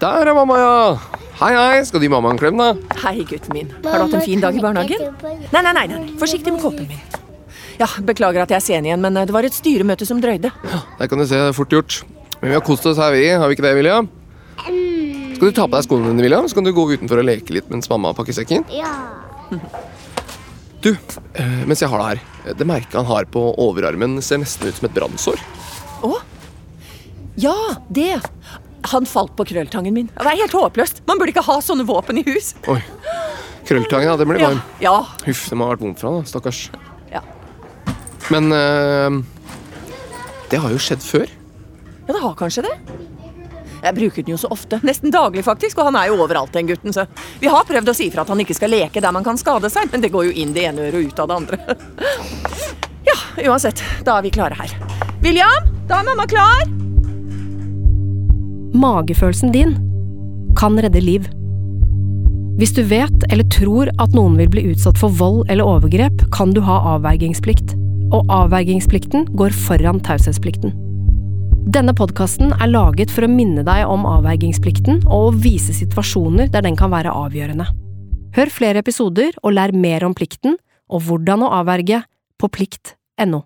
Der er mamma, ja. Hei, hei. Skal du gi mamma en klem, da? Hei, gutten min. Har du hatt en fin dag i barnehagen? Nei, nei, nei, nei. Forsiktig med kåpen min. Ja, Beklager at jeg er sen igjen, men eh, det var et styremøte som drøyde. Ja, Der kan du se, det er fort gjort. Men vi har kost oss her, vi. Har vi ikke det, William? Skal du ta på deg skoene dine, William? Så kan du gå utenfor og leke litt mens mamma pakker sekken. Ja. Du, eh, mens jeg har det her. Det merket han har på overarmen, ser nesten ut som et brannsår. Å? Ja, det. Han falt på krølltangen min. Det er helt håpløst. Man burde ikke ha sånne våpen i hus. Oi. Krølltangen, ja. Den blir Ja, varm. ja. Huff, det må ha vært vondt for han, da. Stakkars. ja. Men eh, det har jo skjedd før. Ja, det har kanskje det. Jeg bruker den jo så ofte. Nesten daglig, faktisk. Og han er jo overalt, den gutten. Så vi har prøvd å si fra at han ikke skal leke der man kan skade seg, men det går jo inn det ene øret og ut av det andre. Ja, uansett. Da er vi klare her. William, da er mamma klar. Magefølelsen din kan redde liv. Hvis du vet eller tror at noen vil bli utsatt for vold eller overgrep, kan du ha avvergingsplikt. Og avvergingsplikten går foran taushetsplikten. Denne podkasten er laget for å minne deg om avvergingsplikten og å vise situasjoner der den kan være avgjørende. Hør flere episoder og lær mer om plikten og hvordan å avverge på plikt.no.